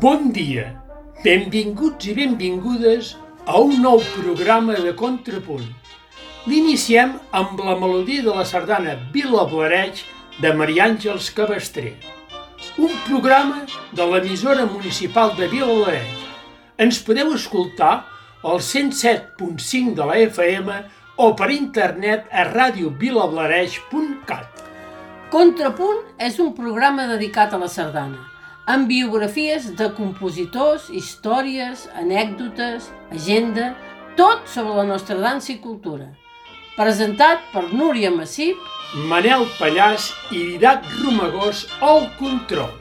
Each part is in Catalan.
Bon dia, benvinguts i benvingudes a un nou programa de Contrapunt. L'iniciem amb la melodia de la sardana Vila Blareig de Maria Àngels Cabastrer. Un programa de l'emissora municipal de Vila Blareig. Ens podeu escoltar al 107.5 de la FM o per internet a radiovilablareig.cat. Contrapunt és un programa dedicat a la sardana, amb biografies de compositors, històries, anècdotes, agenda, tot sobre la nostra dansa i cultura. Presentat per Núria Massip, Manel Pallàs i Didac Romagós al control.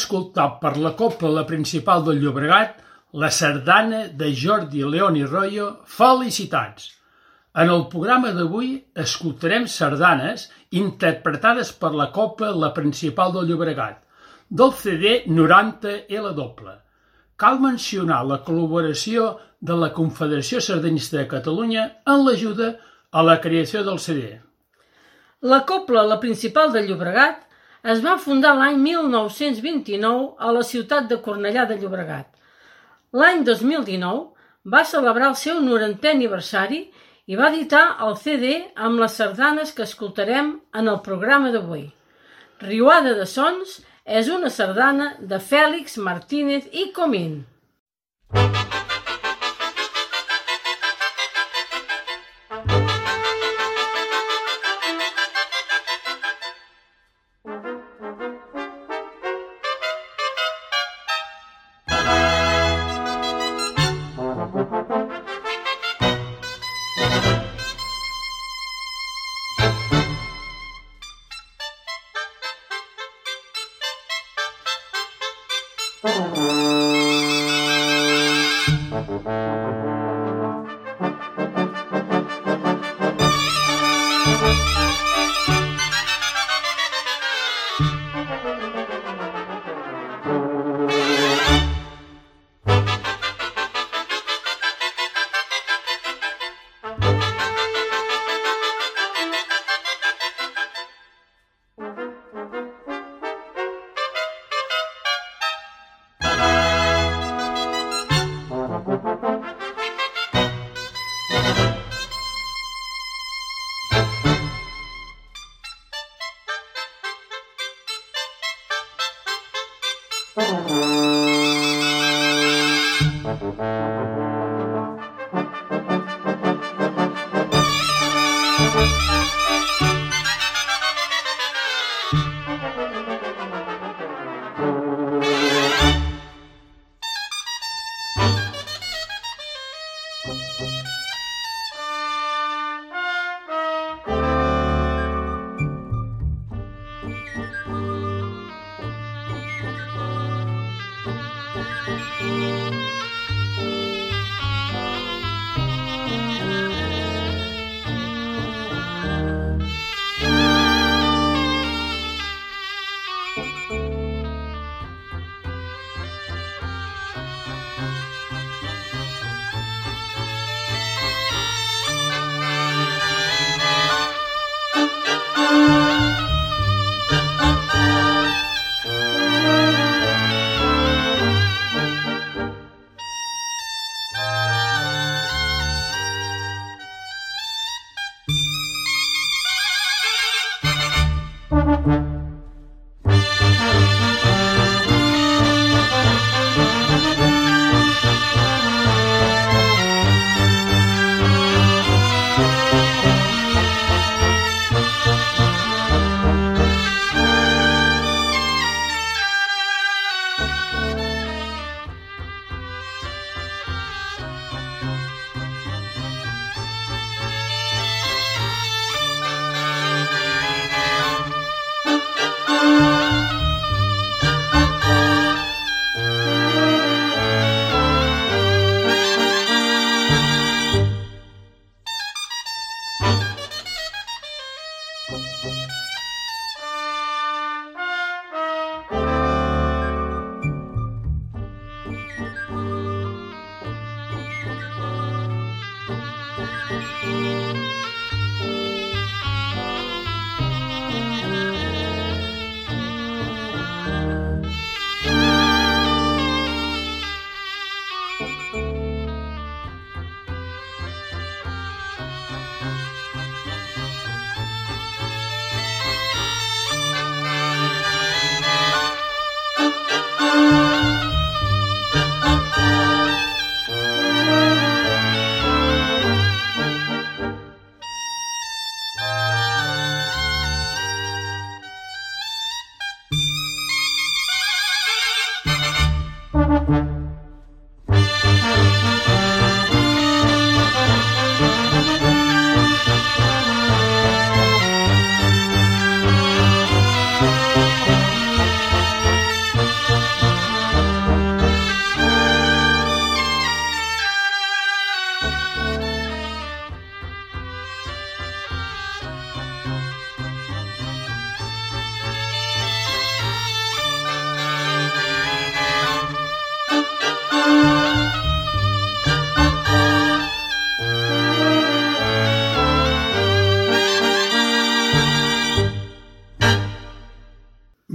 Hem escoltat per la Copla la Principal del Llobregat la sardana de Jordi León i Royo Felicitats. En el programa d'avui escoltarem sardanes interpretades per la Copla La Principal del Llobregat, del CD 90 L. Cal mencionar la col·laboració de la Confederació Sardanista de Catalunya en l'ajuda a la creació del CD. La Copla La Principal de Llobregat es va fundar l'any 1929 a la ciutat de Cornellà de Llobregat. L'any 2019 va celebrar el seu 90è aniversari i va editar el CD amb les sardanes que escoltarem en el programa d'avui. Riuada de Sons és una sardana de Fèlix Martínez i Comín.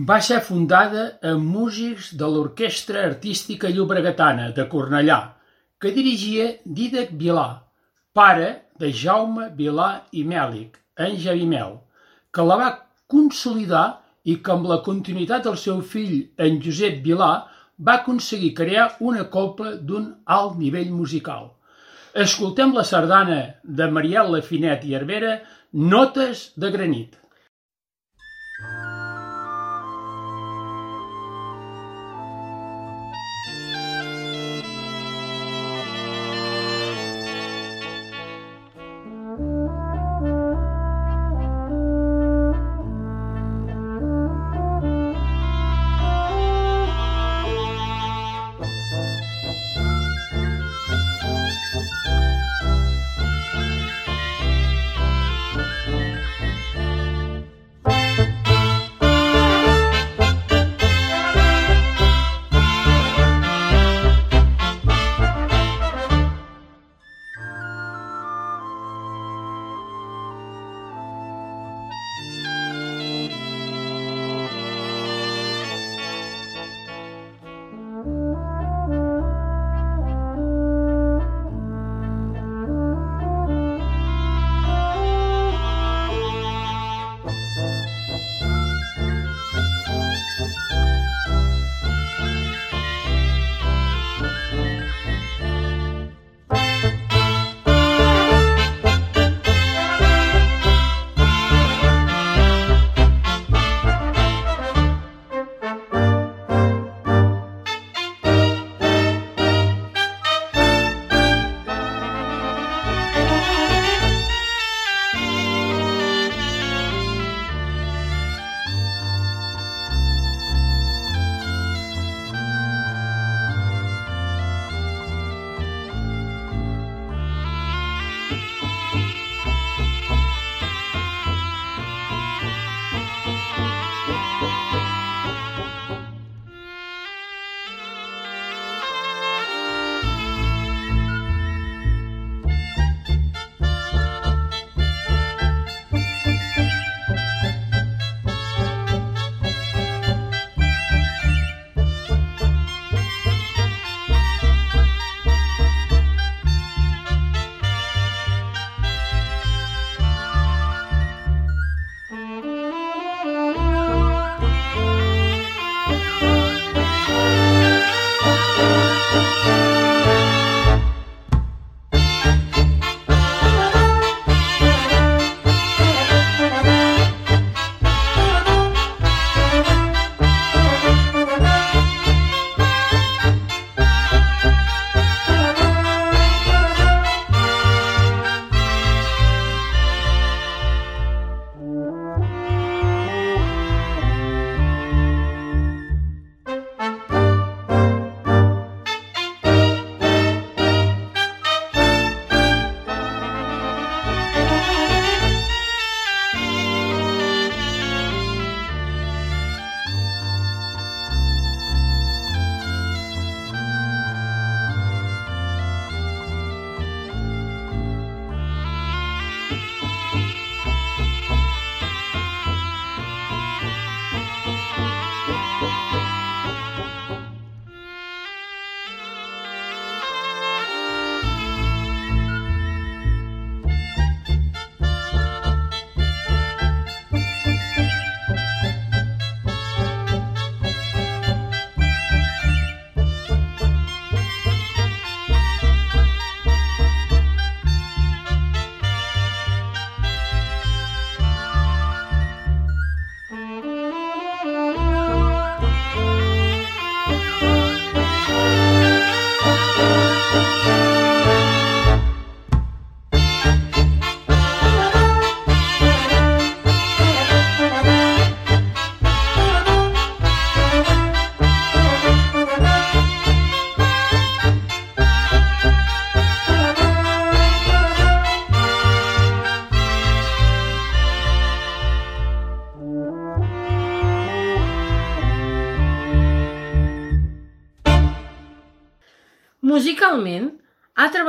Va ser fundada amb músics de l'Orquestra Artística Llobregatana de Cornellà, que dirigia Dídac Vilà, pare de Jaume Vilà i Mèlic, en Javimel, que la va consolidar i que amb la continuïtat del seu fill en Josep Vilà va aconseguir crear una copla d'un alt nivell musical. Escoltem la sardana de Mariel Lafinet i Herbera, Notes de granit.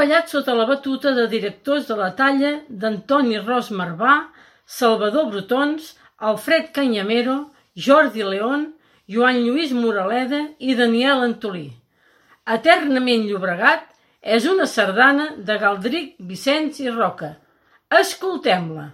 Treballat sota la batuta de directors de la talla d'Antoni Ros Marvà, Salvador Brotons, Alfred Canyamero Jordi León, Joan Lluís Moraleda i Daniel Antolí. Eternament Llobregat és una sardana de Galdric, Vicenç i Roca. Escoltem-la.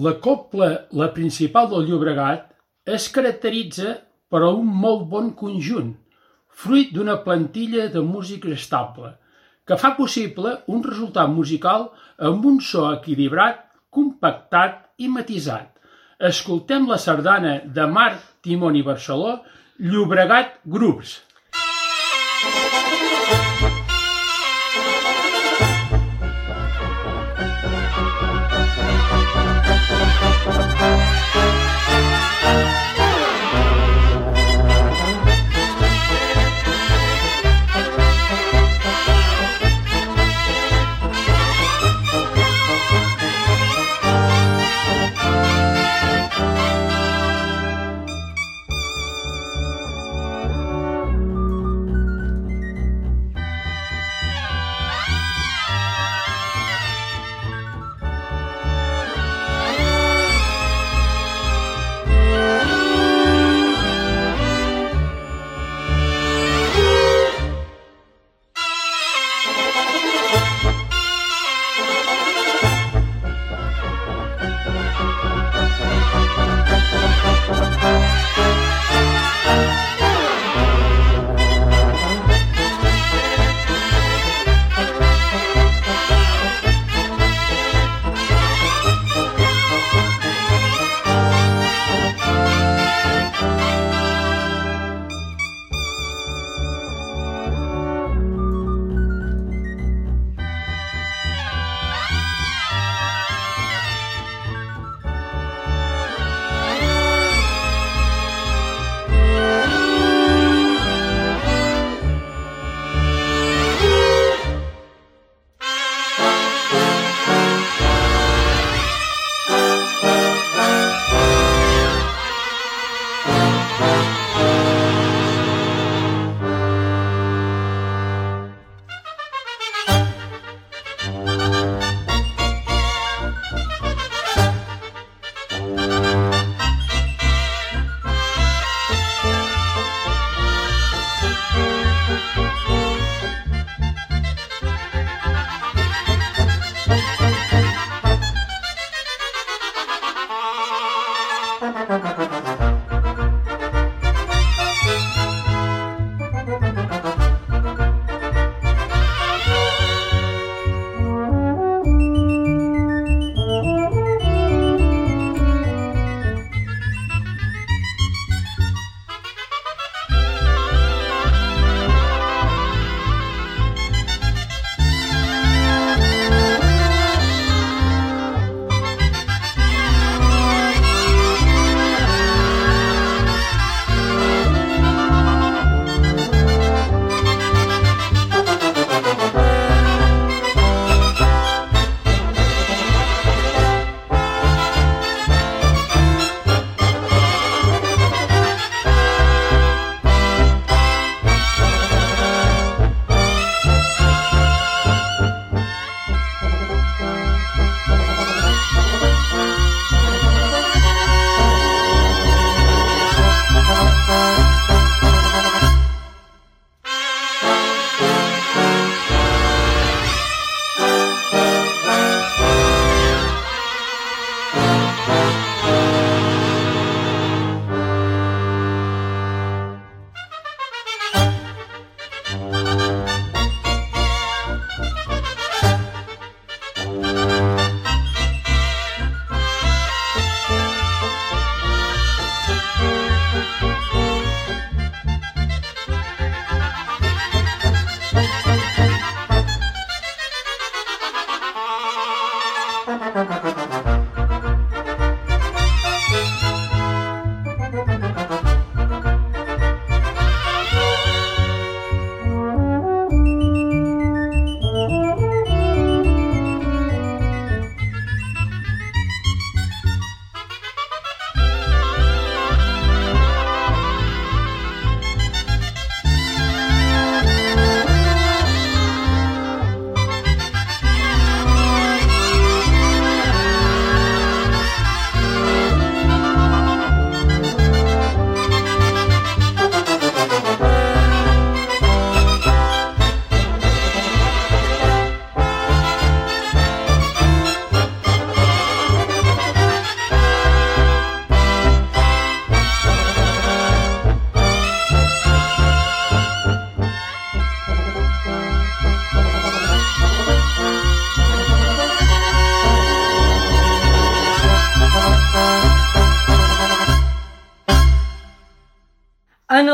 La copla La Principal del Llobregat es caracteritza per un molt bon conjunt, fruit d'una plantilla de músics estable, que fa possible un resultat musical amb un so equilibrat, compactat i matisat. Escoltem la sardana de Marc Timoni Barceló, Llobregat Grups. En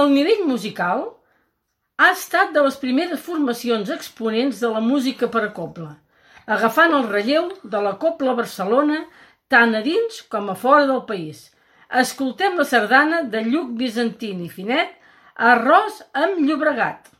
el nivell musical, ha estat de les primeres formacions exponents de la música per a copla, agafant el relleu de la Copla Barcelona tant a dins com a fora del país. Escoltem la sardana de Lluc Vicentín i Finet, Arròs amb Llobregat.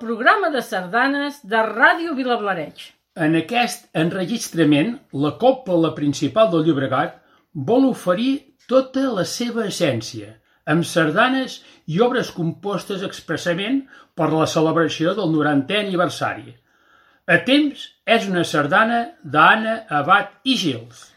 Programa de sardanes de Ràdio Vilablareig. En aquest enregistrament, la Copla Principal del Llobregat vol oferir tota la seva essència, amb sardanes i obres compostes expressament per la celebració del 90è aniversari. A temps és una sardana d'Anna Abad i Gils.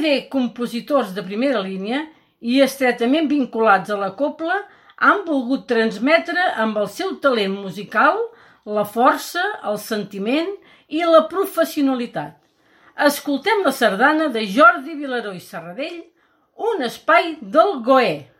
CD Compositors de primera línia i estretament vinculats a la copla han volgut transmetre amb el seu talent musical la força, el sentiment i la professionalitat. Escoltem la sardana de Jordi Vilaró i Serradell, un espai del Goer.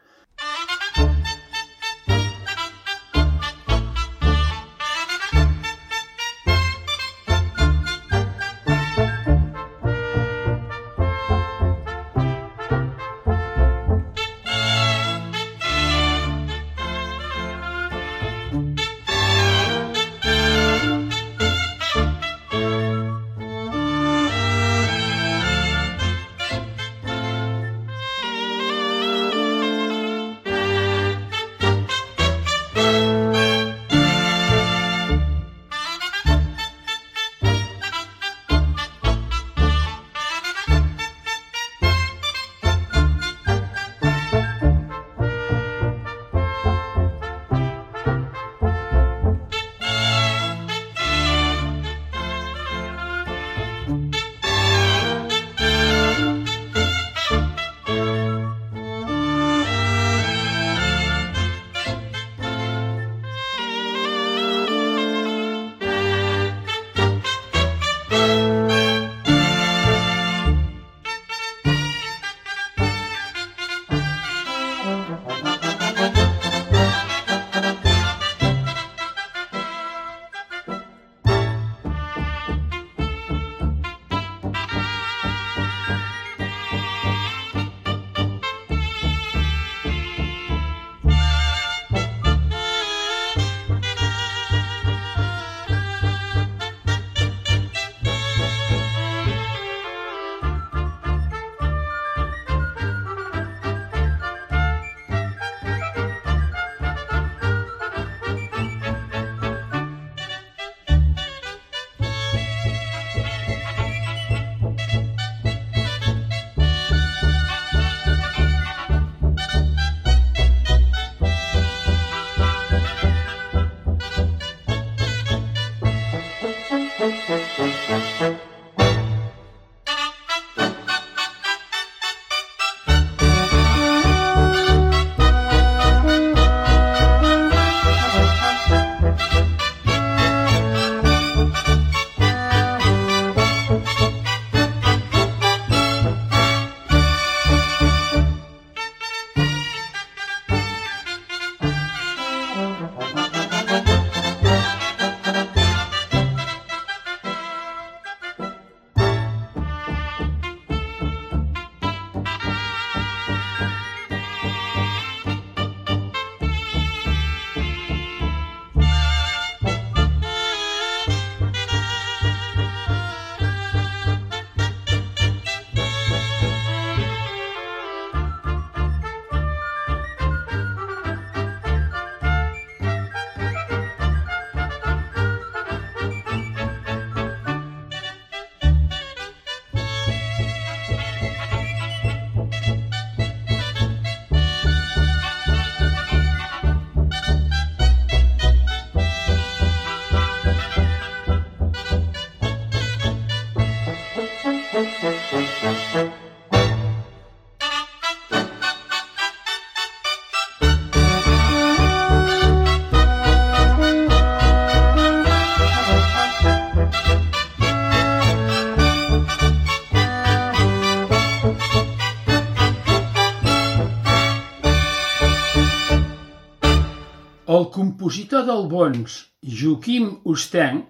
El compositor d'Albons, Joaquim Ostenc,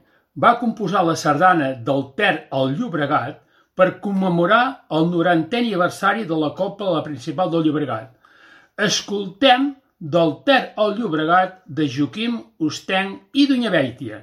va composar la sardana del Ter al Llobregat per commemorar el norantè aniversari de la Copa la Principal del Llobregat. Escoltem del Ter al Llobregat de Joaquim Ostenc i Bèitia.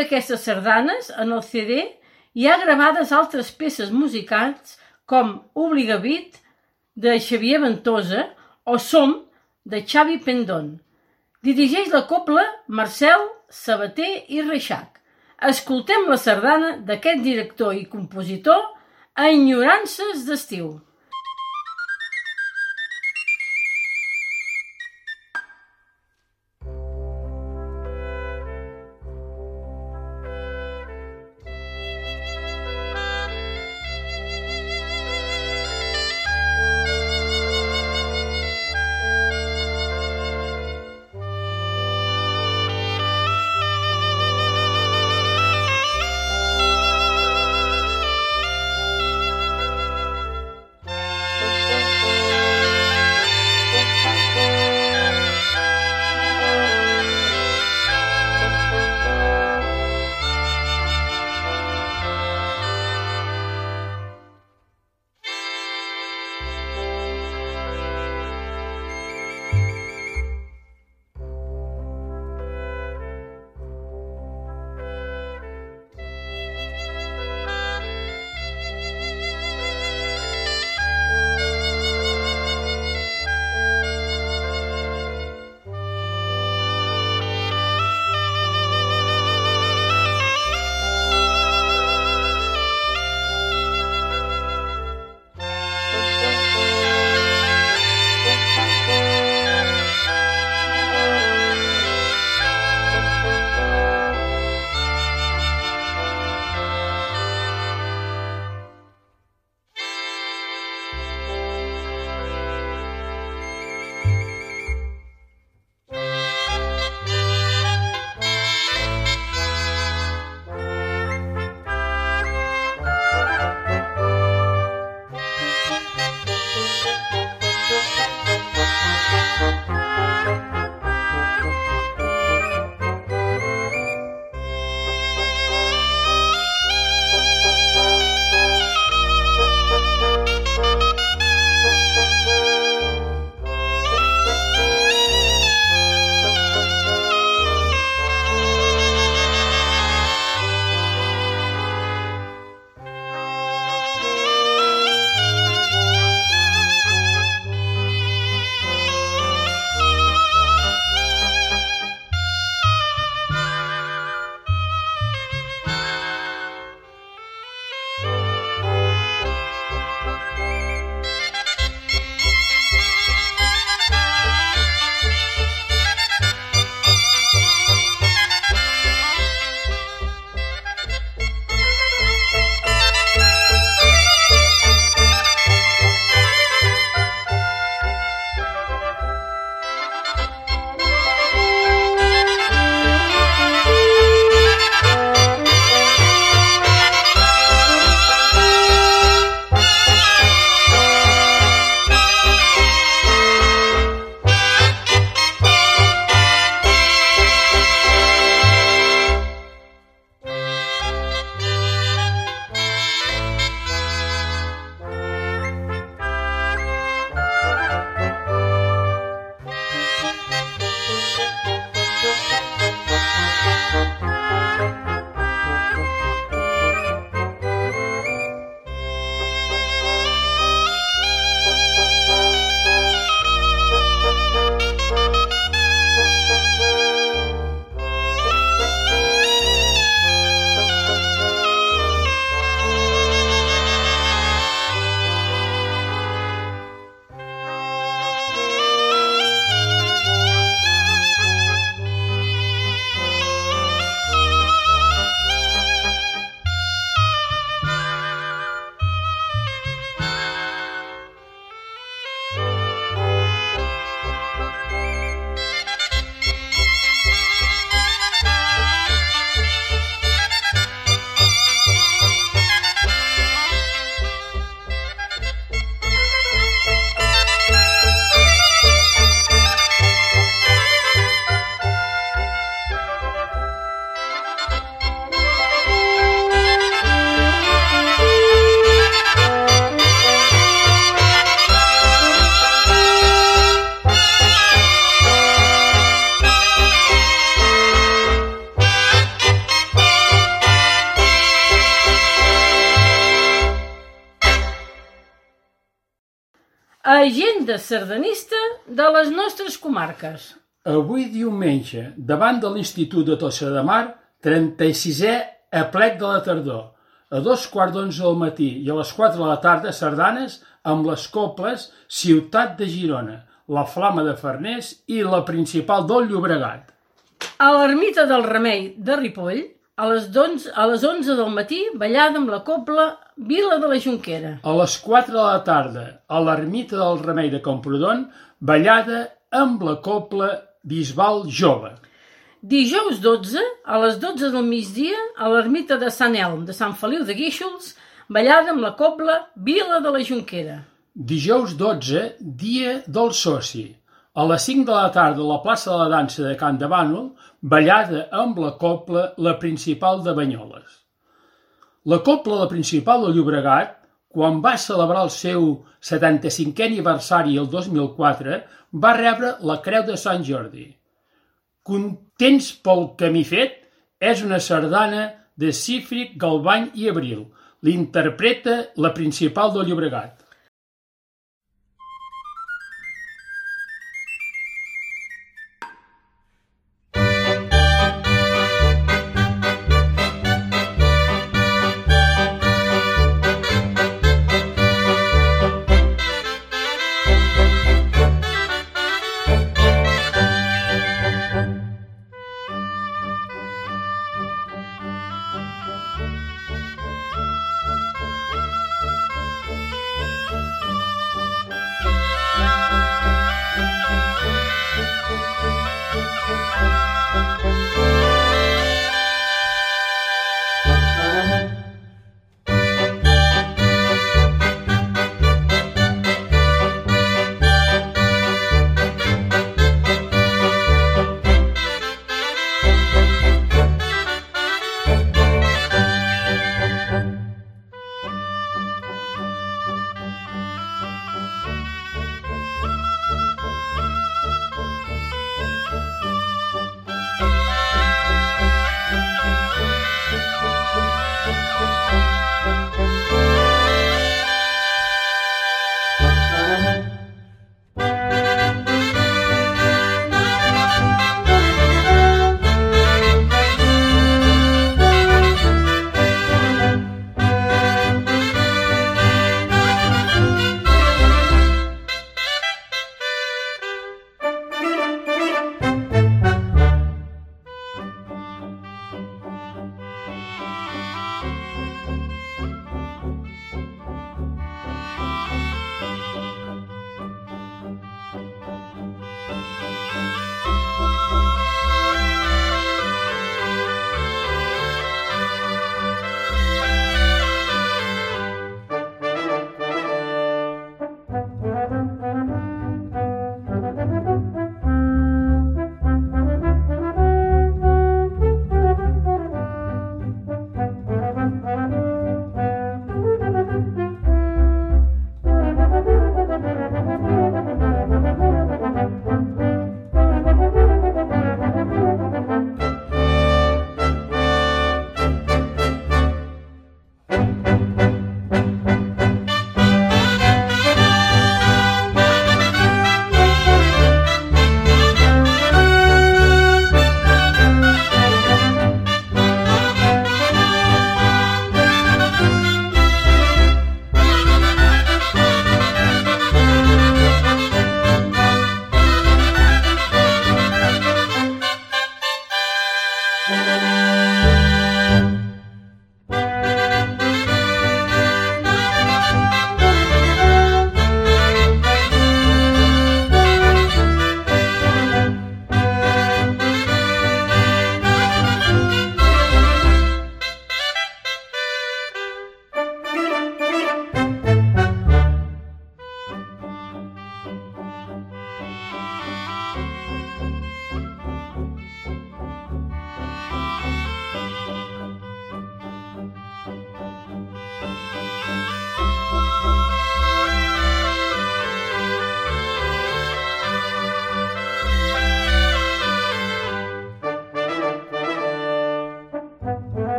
D'aquestes sardanes, en el CD, hi ha gravades altres peces musicals com Obligavit, de Xavier Ventosa, o Som, de Xavi Pendón. Dirigeix la copla Marcel Sabater i Reixac. Escoltem la sardana d'aquest director i compositor a Enyorances d'estiu. Sardanista de les nostres comarques. Avui diumenge, davant de l'Institut de Tossa de Mar, 36è aplec de la tardor. A dos quarts d'onze del matí i a les quatre de la tarda, sardanes amb les coples Ciutat de Girona, la Flama de Farners i la principal del Llobregat. A l'ermita del Remei de Ripoll, a les, 11, a les 11 del matí, ballada amb la copla Vila de la Junquera. A les 4 de la tarda, a l'ermita del Remei de Camprodon, ballada amb la copla Bisbal Jove. Dijous 12, a les 12 del migdia, a l'ermita de Sant Elm de Sant Feliu de Guíxols, ballada amb la cobla Vila de la Junquera. Dijous 12, dia del soci. A les 5 de la tarda a la plaça de la dansa de Can de Bànol, ballada amb la copla La Principal de Banyoles. La copla La Principal de Llobregat, quan va celebrar el seu 75è aniversari el 2004, va rebre la Creu de Sant Jordi. Contents pel camí fet és una sardana de Cífric, Galbany i Abril. L'interpreta la principal del Llobregat.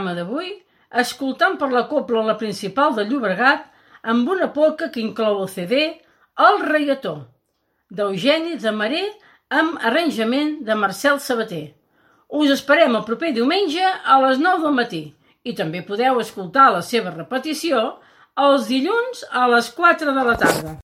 Programa d'avui escoltant per la copla la principal de Llobregat amb una polca que inclou el CD El Reietó, d'Eugeni de Maré amb arranjament de Marcel Sabater. Us esperem el proper diumenge a les 9 del matí i també podeu escoltar la seva repetició els dilluns a les 4 de la tarda.